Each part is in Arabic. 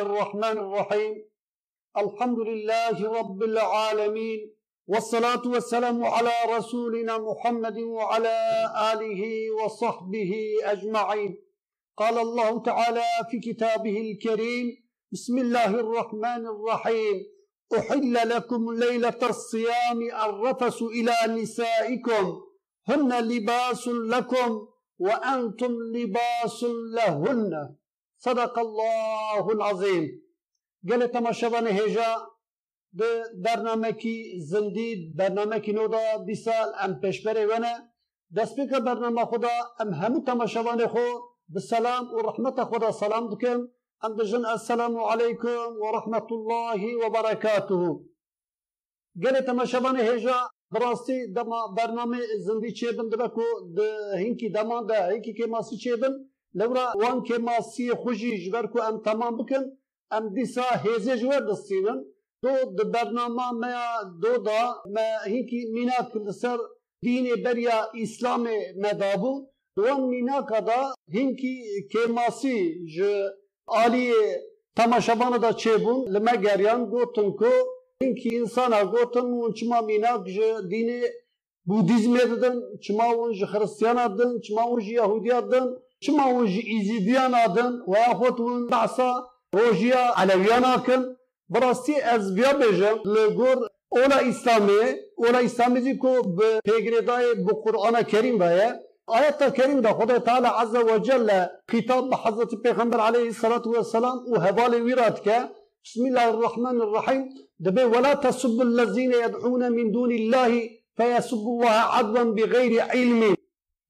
الرحمن الرحيم الحمد لله رب العالمين والصلاة والسلام على رسولنا محمد وعلى آله وصحبه أجمعين قال الله تعالى في كتابه الكريم بسم الله الرحمن الرحيم أحل لكم ليلة الصيام الرفس إلى نسائكم هن لباس لكم وأنتم لباس لهن صدق الله العظيم قال تماشبان هجا به برنامه کی زندید برنامه کی نودا دیسال ام پیشبره ونه دست بکر برنامه خدا ام همو تماشوان خو بسلام و رحمت خدا سلام دکم ام دجن السلام علیکم و رحمت الله و برکاته گل تماشوان هجا براستی دما برنامه زندی چیبن دبکو ده هنکی دمان ده هنکی که ماسی چیبن لورا وان که ماسی خوشی جبرکو ام تمام بکن ام دیسا هیزه جور دستینن دو د برنامه ما دو دا ما هیکی مینا کلسر دین بریا اسلام مدابو وان مینا کدا هینکی کماسی ج آلی تماشابان دا چیبون لما گریان گوتن کو هینکی انسان گوتن ون چما مینا ج دین بودیزم ددن چما ون ج خرستیان ددن چما ون ج یهودی ددن چما ون ج ایزیدیان ددن و خود ون بعصا روجیا علویان کن براستی از بیا بجم لگور اولا اسلامی اولا اسلامی زی کو به پیگریدای به قرآن کریم بایه. آیت کریم دا خدا تعالی عز و جل خطاب به حضرت پیغمبر علیه الصلاة والسلام و که. بسم الله الرحمن الرحیم. دبی ولا تسب الذين يدعون من دون الله فيسب الله عدوا بغير علم.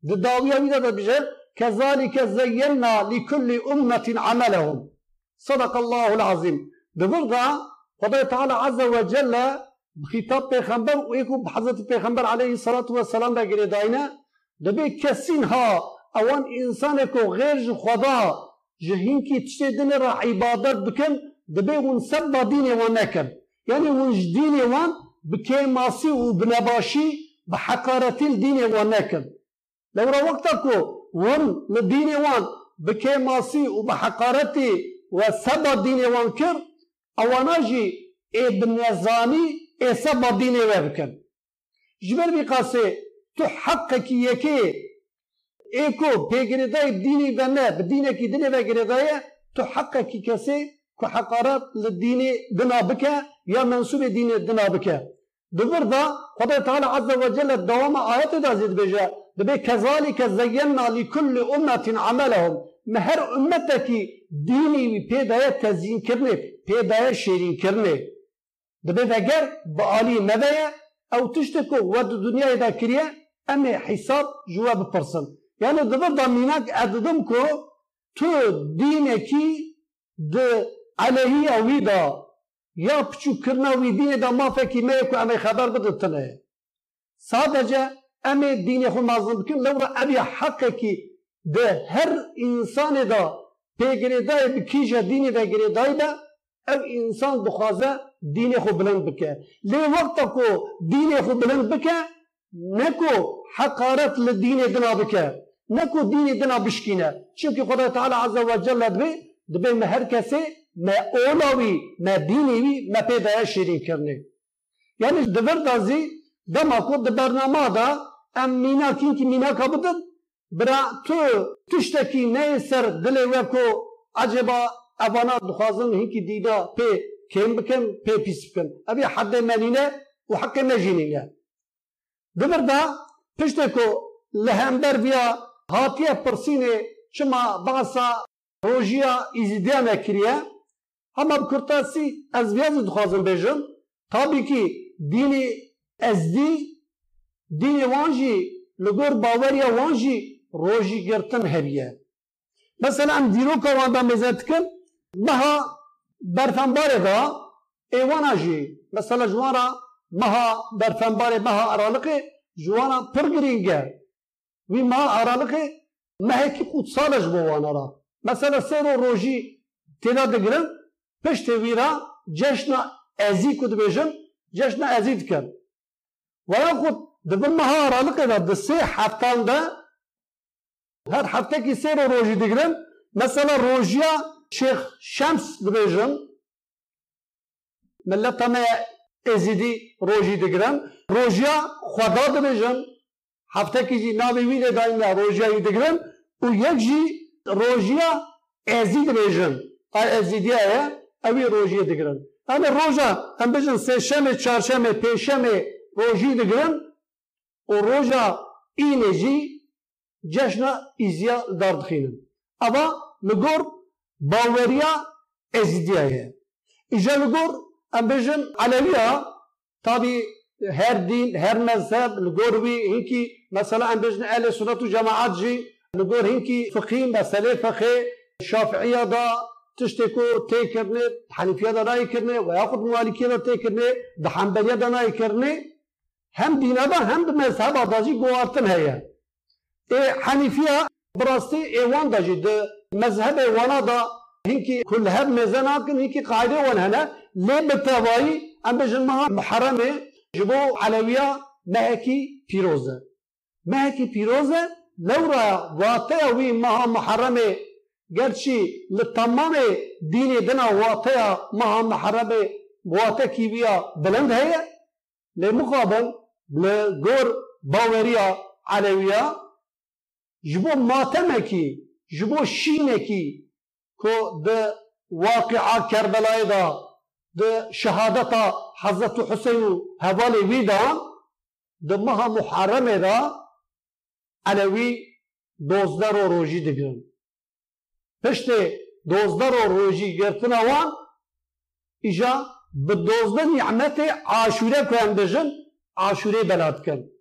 ویدا دا بجه كذلك زينا لكل أمة عملهم. صدق الله العظيم. دبردا خدای تعالی عز و جل خطاب پیغمبر و ایکو حضرت پیغمبر علیه الصلاة والسلام دا گره داینه. دبی کسین ها اوان انسان کو غیر خدا جهین کی تشتی دن را عبادت بکن دبی ون سب دین وان نکن. یعنی ون دین وان بکیماسی و بنباشی بحقارت دین وان نکن. لو را وقتا کو ون لدین وان بکیماسی وم لدين وان بكيماسي وبحقارتي وسبا دين وان كر او ناجي ابن نظامي اي سبا دين وابكن جبر بقاسي تحقق يكي ايكو بيغريداي ديني بنا بدينك ديني بيغريداي تحقق كسي كحقارات للدين دنابك يا منسوب دين دنابك دبر دا خدای تعالی عز وجل دوام آیت دا زید بجا دبي كذلك زينا لكل أمة عملهم ما هر أمتكي ديني وي بيداية تزيين كرني بيداية شيرين كرني دبي فقر بآلي نبايا أو تشتكو ود دنيا إذا كريا أمي حساب جواب برسن يعني دبي ضمينك أددمكو تو دينكي د عليه ويدا ya piçuk kırna ve dine de mafeki meyku emeği haber bıdıttını. Sadece ئەمێ دینی خۆ مازم بکەم لەورە ئەبی حەقێکی دە هەر ئینسانێدا پێگرێدای بکیژە دینی دە گرێدایدا ئەو ئینسان بخوازە دینێ خۆ بلند بکە لێ وەختە کۆ دینێ خۆ بلند بکە نەکۆ حەقارەت لە دینێ دنا بکە نکو دینێ دنا بشکینە چونکی خدای تعالی عز وجل دبێ دبێ مە هەر کەسێ مە ئۆلاوی مە دینیوی مە پێدایە شیرینکردنی یعنی دەبەردازی دەما د برنامه دا برنامه دا ام مینا کین کی مینا کبدن برا تو تشتکی نه سر دل وکو عجبا اوانا دخوازن هنکی دیدا پی كم بكم بي بيس بكم أبي حد مالينا وحق مجينينا دبر دا پشتكو لهمبر بيا هاتيا برسيني شما بعصا روجيا إزيديانا كريا اما بكرتاسي از بياز دخوازن بيجن طابي كي ديني ازدي ديني وانجي لغور باوريا وانجي روجي گرتن هبيا مثلا ام ديروكا واندا مزتكن مها برفنبار دا ایوانا جی مثلا جوانا مها برفنبار مها ارالقه جوانا پر گرینگه وی مها ارالقه مها کی خود سالش بوانا را مثلا سر و روژی تینا دگرن پشت ویرا جشن ازی کد بیجن جشن ازی دکن ویا خود دبن مها ارالقه دا دسه هفتان دا هر هفته کی سر و روژی دگرن مثلا روژیا شيخ شمس دبيجن ملتا ما ازيدي روجي دقرن روجيا خدا دبيجن هفته كيجي ناوي ويدا دايما روجيا يدقرن ويجي روجيا ازيد دبيجن اي ازيديا اوي روجيا دقرن اما روجا هم بجن سه شمه چهارشمه پیشمه روجي دقرن و روجا اینه جی جشنا ایزیا دار دخینن اما لگور باوریا ازدیایه ایجا لگور ام بجن علویا tabi her din, her mezheb لگور وی هنکی مثلا ام بجن أهل سنت و جماعت جی لگور هنکی فقهی مسئله فقه شافعیه دا تشتكو تيكرني حنفية دا ناي كرني وياخد مالكية دا تيكرني دا هم دینادا هم به مذهب آدازی گوارتن هیا ای حنیفیا براستی ایوان دا جید مذهب ایوانا دا هنکی کل هب مزن آکن هنکی قاعده وان هنا لی بتاوایی ام بجن مها محرمه جبو علویا مهکی پیروزه مهکی پیروزه لورا واتیا وی مها محرمه گرچی لطمام دینی دنا واتیا مها محرمه واتیا کیویا بلند هیا لی مقابل ام بجن مها محرمة جبو علوية مهكي فيروزة مهكي فيروزة لو را واطئة وي مها محرمة گرچی لتمام دین دنا واطیا مها محرمه واطه کی بیا بلند ہے لمقابل لگور باوریا علویا جبو ماتمکی جبو شینکی کو د واقعا کربلای دا د شهادتا حضرت حسین حوالی Aşure belat kin.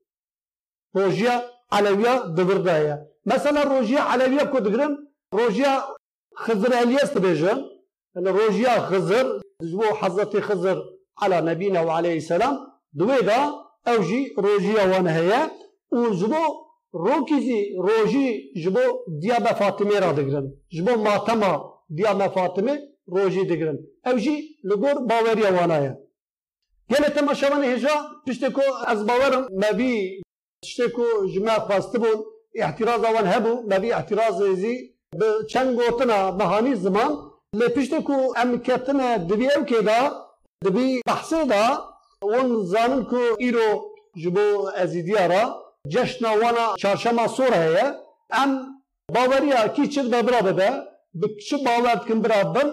Rojiya Aleviya divirda ye. Mesela rojiya Aleviya ku digirin, rojiya Hızır Elyas dibêjin. Yani rojiya Hızır, ji Hazreti Hızır ala nebîne ve aleyhisselam, diwê de ew jî rojiya wan heye û ji bo rokî jî rojî ji matema diya me Fatimê rojî digirin. Ew jî li. Gele temaşavan heja pişteko ez bawerim me vî tişteko ji me xwestibûn ihtiraza wan hebû me vî ihtiraz zî bi çend gotina mehanî ziman li pişteko em ketine divî evkê da divî behsê da wan zanin ku îro ji bo ceşna wana çarşema sor heye em baveriya kî çi de bira bibe bi çi bawer dikin birabin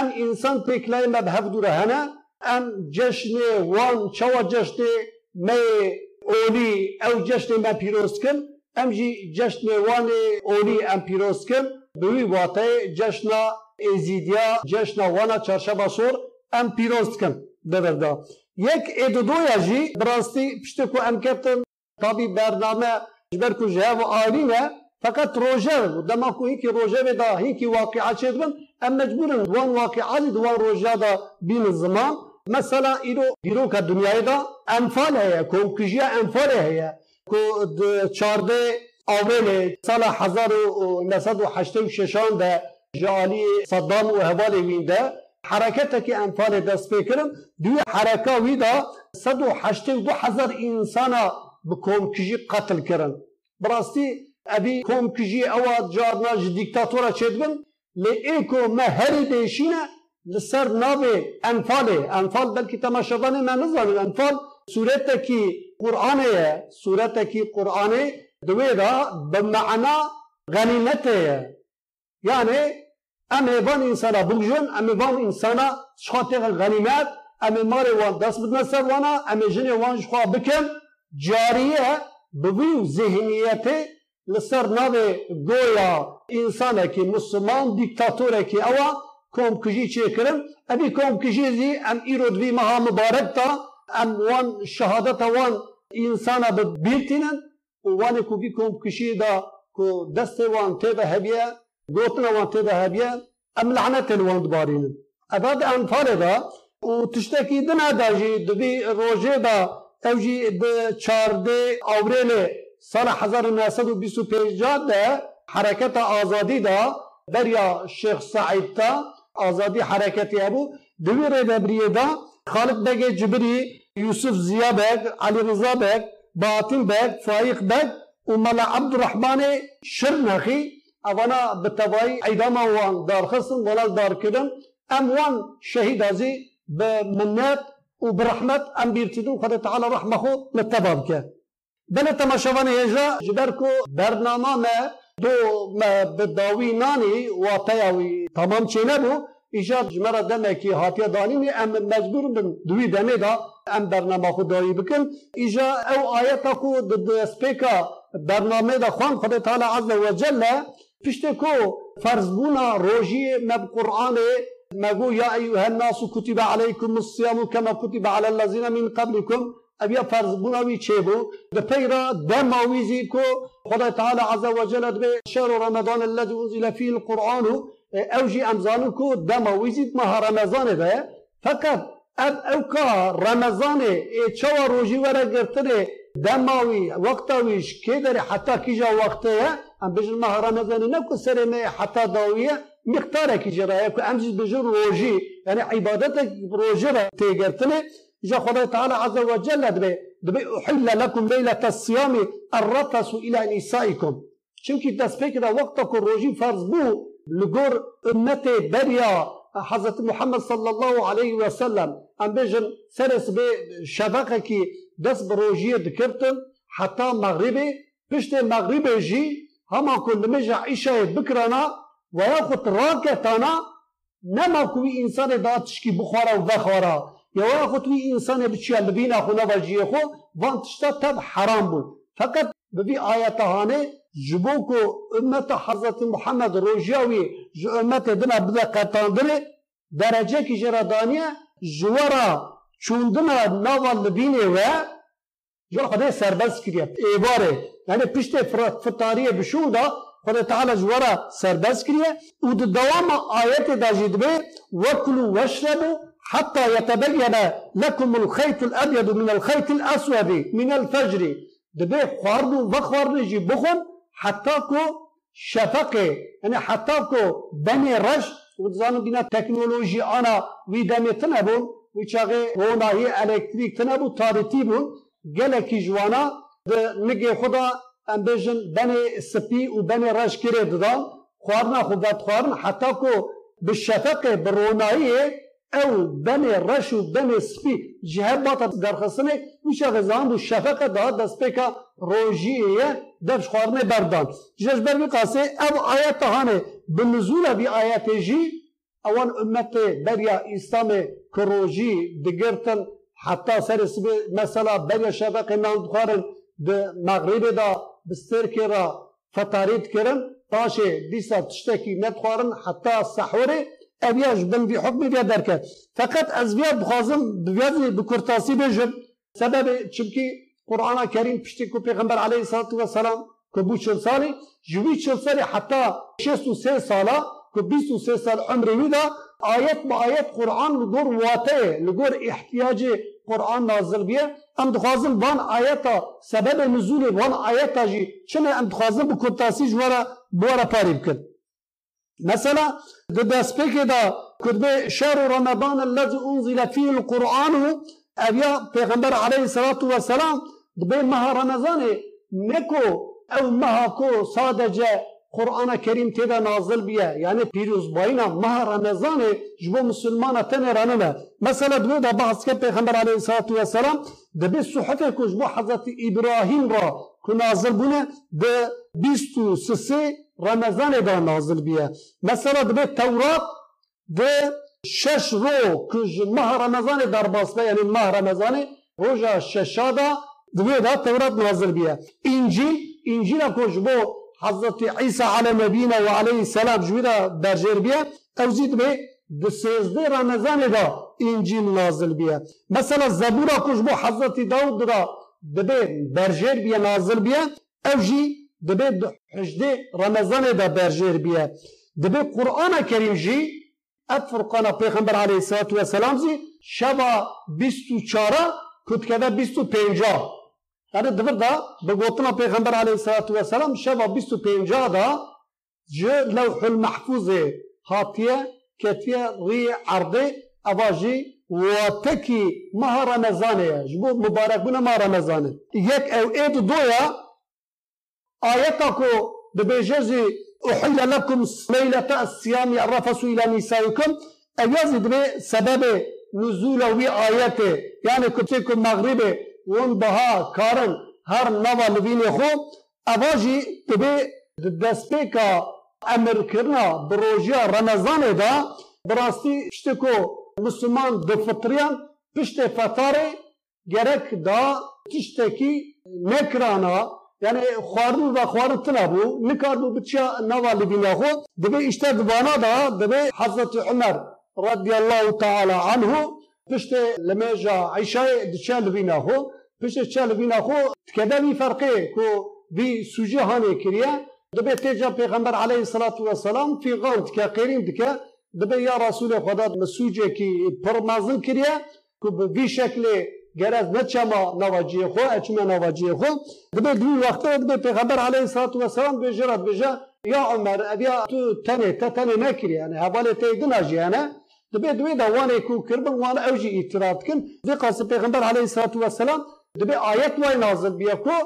em insan pêkileyên me bi hev hene ام جشن وان چوا جشن می اولی او جشن ما پیروز کن ام جی جشن وان اولی ام پیروز کن دوی واته جشن ازیدیا جشن وانا چارشما سور ام پیروز کن ببردا یک ادودویا جی براستی پشتکو ام کتن tabi bername جبر کو جهه و آلینه فقط روژه دما کو هیکی روژه دا هیکی واقعات شد بن ام مجبورن وان واقعات دوان روژه دا بین الزمان مثلا ایرو بیرو که دنیای دا انفال هیا کو کجیا انفال هیا کو چارده اول سال هزار و نسد و هشتم ششان ده جالی صدام و هوال وین ده حرکت که انفال دست فکرم دوی حرکا وی دا صد و هشتم دو هزار انسان bi komkijî qetil kirin. Birastî evî komkijî ewa carna ji dîktatora çêdibin lê êko me لسر ناب انفال انفال بلکه تماشاوان من نزانن انفال صورت کی قرآن صورت کی قرآن دوی را به معنا غنیمت یعنی ام ایوان انسانا بگجون ام ایوان انسانا شخاطق غنیمت ام مار وان دست بدن سر وانا ام جن وان شخوا بکن. جاریه بوی ذهنیت لسر ناب گویا انسان که مسلمان دیکتاتور که اوه کۆم کژی چێکردم. ئەبی کۆم کژێزی ئەم ئیرۆ دوی مەها مبارک تا ام وان شهادت وان انسان بە بیرتینن وانێک و بی کۆم کشیدا کو دست وان تێبە هبیه گوتنە وان تێبە هبیه ام لەعنەتێن وان دبارینن ئەباد ئەمپارێدا و تشتێکی دناداژی دوبی ڕۆژێدا ئەوژی چاردێ ئاورێنێ سال 1925 ده حرکت آزادی دا دریا شیخ سعید تا آزادی حرکتی ابو دوی ریبریه دا خالد بگه جبری یوسف زیا بگ علی رضا بگ باطل بگ فایق بگ املا عبد الرحمن شر نخی اوانا بتوای وان دار خسن دار کدن ام وان شهید ازی به منت و برحمت ام بیرتیدون خدا تعالی رحمه خو متباب که. بله تماشاوان هجرا جبر کو برنامه ما دو ما بداوی نانی و تیاوی تمام چینه بو. ایجاد جمرا دمه کی هاتیا دانی می ام مجبور بن دوی دمه دا ام برنامه خود دایی بکن ایجا أو آیت کو سپیکا برنامه دا خوان خدا تعالی عز و جل پشت کو فرض بونا روجی مب قرآن مگو یا ایها الناس کتب علیکم الصیام کما کتب علی الذین من قبلکم ابیا فرض بوناوی چه بو ده پیرا دم آویزی کو خدا تعالی عز و جل به شهر رمضان الذي انزل فيه القرآن اوجی امزانو کو دم آویزی ماه رمضان ده فقط اب أو کا رمضان چوا روجی ورا گرتره دماوی وقتاویش که داره حتی کجا وقته ام بجن ماه رمضان حتی داویه مقدار کی جرایه کو امز بجر روجی یعنی عبادت روجی را تیگرتنه جا خدا تعالى عز وجل دبي دبي أحل لكم ليلة الصيام الرفس إلى نسائكم. چونکی دست پی که وقت کو روزی فرض بو؟ لگور امت بریا حضرت محمد صلی الله علیه و سلم أم بجن سرس به شبکه کی دست بروجی دکرتن حتی مغربی پشت مغرب جی هما کل مجا عشاء بکرانا و یاخد راکتانا نما کوی إنسان داتش کی بخورا ya Yevâhut bir insane biçiyel bi bînâ xûne ve jiyekû van tişta tab haram bûn. Fakat bir ayetahane jibo ku ümmeta Hazreti Muhammed rojiya wî ji ümmetê dina bize qetandire dereceki jera daniye ji wera çûndina nava libînê ve jor Xwedê serbest kiriye êvarê yani piştê fitariye bişû da Xwedê Teala ji serbest kiriye û di dewama ayetê de jî dibe wekulu veşrebu حتى يتبين لكم الخيط الأبيض من الخيط الأسود من الفجر. دبي خواردو و خواردو جي بخون حتى كو شفقه يعني حتى كو بني رش. وتزانو بنا تكنولوجي أنا وي دمي تنبون وي چاقه رونا هي الكتريك تنبو تاريتي بون گلكي جوانا نگه خدا ام بجن بني سپي و بني رش كره ددان خوارنا خودت خوارن حتى كو بالشفقه بالرونائي او بني رش و بني سپي جهه باتا درخصنه ويشا غزان بو شفقه ده دست بكا روجيه دفش خوارنه بردان جش بربي قاسي او آيات هانه بالنزول بي آيات جي اوان امت بريا اسلام كروجي دگرتن حتى سر سبي مثلا بريا شفقه نان دخارن ده مغرب دا بستر كرا فتاريت كرن تاشي ديسا تشتكي ندخارن حتى سحوره ئەویاش بن بی حکمی بیا دەرکە فقط ez vê bixwazim bi vê bi kurtasî bêjim. Sebebê çimkî Qur'ana Kerîm piştî ku Pêxember aleyhissalatu vesselam ku bû çil salî ji wî çil serê heta şêst û sê sala ku bîst û sê sal emrê wî da ayet bi ayet Qur'an li gor wateyê li gor ihtiyacê Qur'an nazil biye. Em dixwazim van ayeta sebebê nuzulê van ayeta jî çime em dixwazim bi kurtasî ji wara bi wara parê bikin. مثلا دبا سبيكي دا كتب شهر رمضان الذي أنزل فيه القرآن ابيا پیغمبر عليه الصلاة والسلام دبا مها رمضان نكو أو مها كو سادج قرآن كريم تيدا نازل بيه يعني بيروز باينا مها رمضان جبو مسلمان تن رانما مثلا دبا دا بحث كتب پیغمبر عليه الصلاة والسلام دبا صحفه كو جبو حضرت إبراهيم را كنا نازل بونه ب 23 رمضان دا نازل بيه مثلا دبي التوراة د شش رو كج ماه رمضان دار باسبا يعني ماه رمضان روجا ششا دا دبي دا التوراة نازل بيه انجيل انجيل كج بو حضرت عيسى على مبينا وعليه السلام جويدا دار جربيه توزيد بيه د سيزده رمضان دا انجيل نازل بيه مثلا زبورا كج بو حضرت داود دا دبي دا دا دا دا أو جي دبێت حژدێ رمضان بەرژێر برجر بیا قورآە قرآن کریم جی فرقانە پیغمبر علیه سات وە سەسلامزی شەوا بیست و چارە کوتکەدە بیست و پێنجا هەرە دبردا بەگوتنە پیغمبر عليه سات وە سەسلام بیست و سلام ji lew دا mehfûzê hatiye ketiye rî erdê eva jî watekî meha remezanê ye. Ji bo mubarekbûna ma یک yek ew êd كو دبيجزي أحل لكم ليلة الصيام الرفس إلى نسائكم. أجاز دبي سبب نزول وی آیت يعني كنت کو مغرب ون بها كارن هر نوا لبین خو. اواجی دبي دست کا أمر کرنا بروجیا رمضان دا. براستی پشتکو مسلمان دفطریان پشت فتاره gerek da tişteki nekrana yani xwarin ve xwarin tına bu nikar bu bıçya navali bina xo dibe işte dibana da dibe Hazreti Ömer radiyallahu teala anhu pişte lemeja Ayşe diçe libina xo pişte çe libina xo tkede bir farkı ku bir suje hani kiriye dibe teca peygamber aleyhissalatu vesselam fi gavd ke qirin dike dibe ya Resulü Xuda mesuje ki permazın kiriye ku bir گرز نه چما نواجی خو اچما نواجی خو دبه دو وقتا دبه پیغمبر علیه السلام والسلام بجرد بجا یا عمر ابیا تو تنه تا تنه نکری یعنی حواله تیدنا جیانه یعنی دبه دوی دوانه کو کربن وان اوجی اعتراض کن. دی قاس پیغمبر علیه الصلاة والسلام دبه آیت وای نازل بیا کو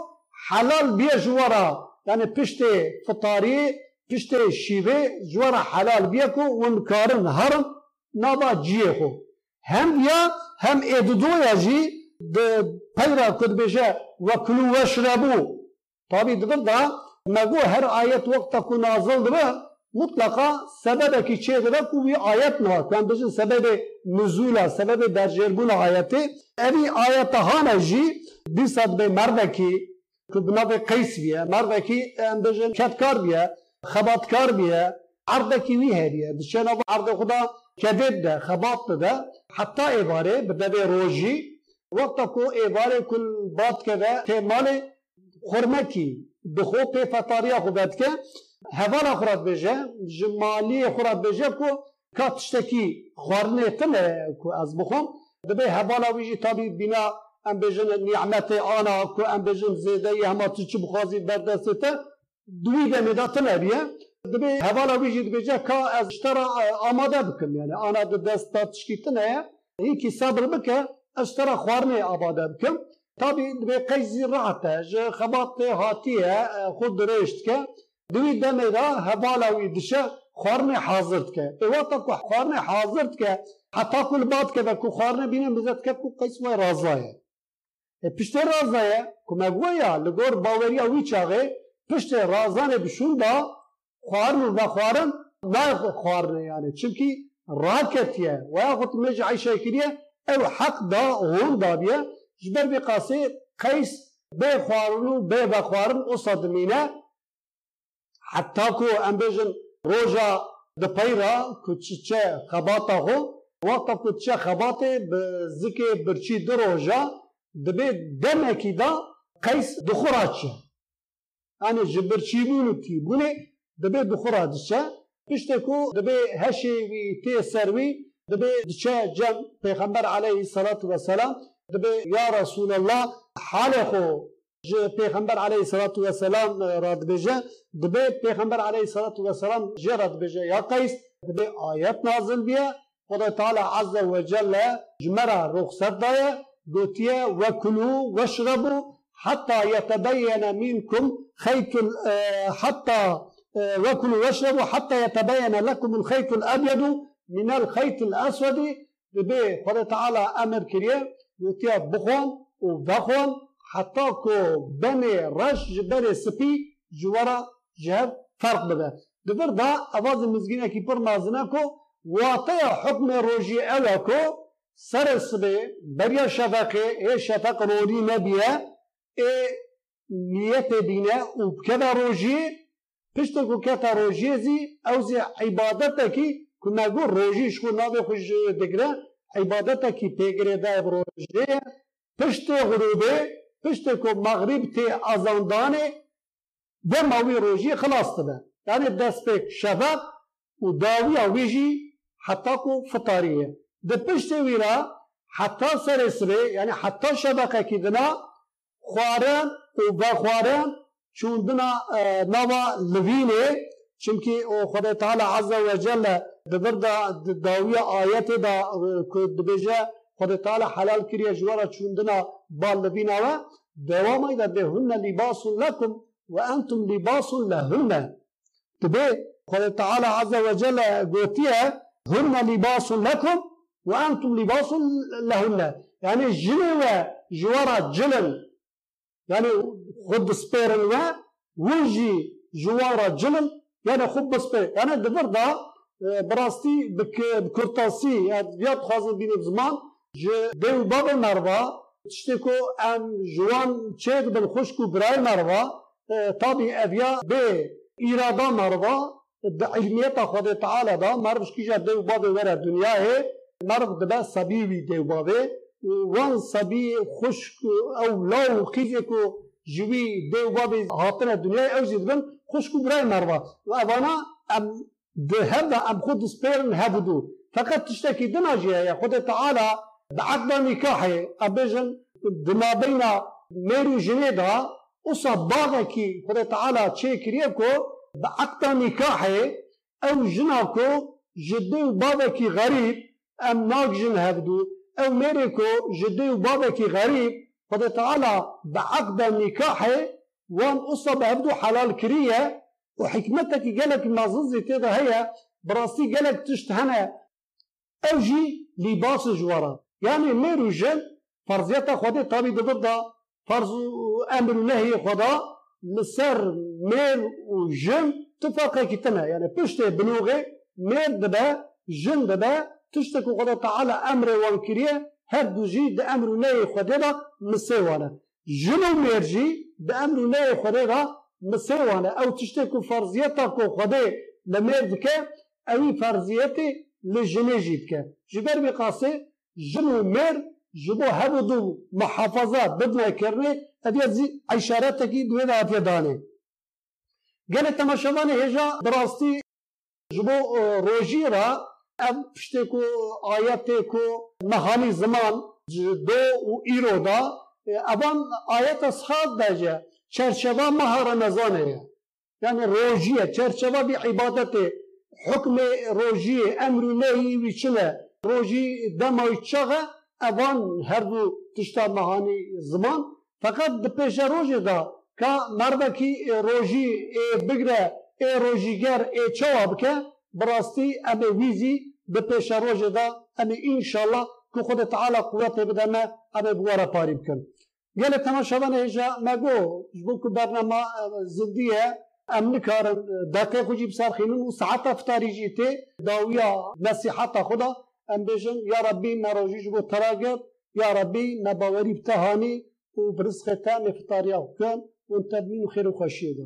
حلال بیا جوارا یعنی پشت فطاری پشت شیوه جوارا حلال بیا کو ونکارن هرم نابا جیه خو Hem ya hem edudoyaji de peyra kudbeşe ve kulu ve şrebu. Tabi dedim da megu her ayet vakta ku nazıldır mutlaka sebebeki çeydire ku bir ayet mi var? Ben bizim sebebi nüzula, sebebi dercelbuna ayeti. Evi ayete haneji bir sadbe merdeki kudnave kays biye, merdeki em bizim ketkar biye, xebatkar biye, ardeki viheriye. Dışarı ardı kuda كذب ده خباط ده حتى إبارة بدبي روجي وقت کو ایواره کل بات که ده تیمال خورمکی دخو پی فتاریا خوبت که هوالا خورد بجه جمالی خورد بجه کو که تشتکی خورنه تنه کو از بخوم دبی هوالا ویجی تابی بینا ام بجن نعمت آنا کو ام بجن زیده همه تچی بخوازی در دسته دوی دمیده تنه بیه دبی هوالا ویجی دبیجه که از اشترا آماده بکم یعنی آنا دست تشکیتنه هیکی صبر بکه اشترا خوارنه آباده بکم طبی دبی قیزی راحته جه خبات هاتیه خود درشت که دوی دمه دا هوالا وی دشه خوارنه حاضرت که ای وقتا که خوارنه حاضرت که حتی کل باد که که خوارنه بینه بزد که که قیس وی رازایه پشت رازایه که مگویا لگور باوریا وی چاگه پشت رازانه بشون دا خوارن و خوارن نه خوارن يعني چونكي راكتيه وياخد مج عيشه كريه او حق دا هون دا بيه جبر بقاسي قيس بي خوارنو بي بخوارن قصد مينه حتى كو ام بيجن روجا دپیرا کو چه خباتا هو وقت کو چه خباته بزکه برچی دروجا دبي دمکی دا قيس دخوراچه يعني جبرچی بونو تی بونه دبي دخورا دچه پشت کو دبي هشي وی تی سروي دبي دچه جم پیغمبر عليه الصلاة والسلام دبي يا رسول الله حالخو جه پیغمبر علیه الصلاة والسلام راد بجه دبي پیغمبر علیه الصلاة والسلام جه راد بجه. یا قیس دبي آیت نازل بیه خدا تعالی عز وجل جمرة رخصت دايه قوتيه وكلوا واشربوا حتى يتبين منكم خيط حتى وكلوا واشربوا حتى يتبين لكم الخيط الأبيض من الخيط الأسود به خدا تعالى أمر كريه يوتيا بخون وبخون كو بني رش بني سبي جوارا جهب فرق بده. دبر دا اواز مزگینه کی پر مازنه کو حكم روجي أوكو سر سبه بريا شفقة اي شفق رودي نبيه اي نيت دينه وبكذا روجي پشت کو کتا روجی زی او زی عبادت کی کو نگو روجی شو نابه خوش دگره عبادت کی پیگره دا روجی پشت غروبه پشت کو مغرب تی ازاندانه و ماوی روجی خلاص تبه یعنی دست پک شفق و داوی اویجی حتی کو فطاریه ده پشت ویرا حتی سر سره یعنی حتی شبکه کی دنا خوارن و بخوارن چوندنا نوا لوینه چونکی خدا تعالی عز و جل دبردا داویه آیت دا دبجه خدا تعالی حلال کریه جوارا چوندنا بال لوینه و دوام ایدا بهن لباس لكم وأنتم لباس لهن. تبي خدا تعالى عز وجل قوتيها هن لباس لكم وأنتم لباس لهن. يعني جنوة جوارة جلن يعني خد سبيرن و وجي جوارة جلن يعني خب سبير. يعني دفر دا براستي بك بكرتاسي ياد خازن بين زمان ج ديو بابا مروا تشتكو ام جوان تشيك بالخشكو براي مروا طابي أفيا ب إرادة مروا بعلمية خود تعالى دا مرش كيجا ديو بابا ورا الدنيا هي مرض دبا صبيوي ديو بابا وان صبي خشك أو لو خيزكو جوي ديو بابا هاتنا الدنيا أو زيد بن خشكو براي مروا وأنا ام هذا ام خود سبيرن هبدو فقط تشتكي يا خود تعالى بعقد نكاحي ابيجن دما بين ميرو جنيدا باغكي خود تعالى كريكو بعقد نكاحي أو جناكو جدي وبابكي غريب ام ناجن هبدو أو ميريكو جدي وبابكي غريب خود تعالى بعقد نكاحي وان اصب هبدو حلال كرية وحكمتك قالك مازنزي تيدا هي براسي قالك تشتهنا أوجي لباس جوارا يعني ميرو جن فرضيتا خودي طابي ضد فرض أمر الله خدا مسر مير وجن تفاقه كتنا. يعني بشتي بنوغي مير دبا جن دبا تشتكو خدا تعالى أمر وانكريه هەردوو ژی دە ئەمر و نەوەی خودێدا مسێوانە ژنە و مێرجی دە ئەمر و نەوەی خودێدا مسێوانە ئەو تشتێک و فەرزیەتا کۆ خودێ لە مێر بکە ئەوی فەرزیەتی لە ژنێژی بکە. ji ber vê qasê jin û mêr ji bo hevû du mihefaza bibnekirinê hediye zî eşaretekî duwê de hatiye danê gelek temaşevanê hêja bi rastî ji bo rojî ra Ev işte ko ayete ko nahani zaman do u iroda e, evan ayete sahab daje çerçeve mahara nezane yani rojiye çerçeve bir ibadeti hükme rojiye emri nehi viçile roji demay çağa evan her du tişta nahani zaman. Fakat di peşe rojê da ka mervekî e rojî ê bigre ê rojîger ê çawa براستی امه ویزی د پیش روجه دا. امه انشالله که خود تعالی قوت بدمه امه بوارا پاری بکن گله تماشاوان هجا مگو جبو که برنامه زندیه ام نکارن دقیق خوجی بسر خینون و ساعت افتاری جیته. داویا نصیحت ام بجن یا ربی مروجیش بو تراغب یا ربی مباوری بتهانی. و برزخ تام افطاریا کن. و خوشیده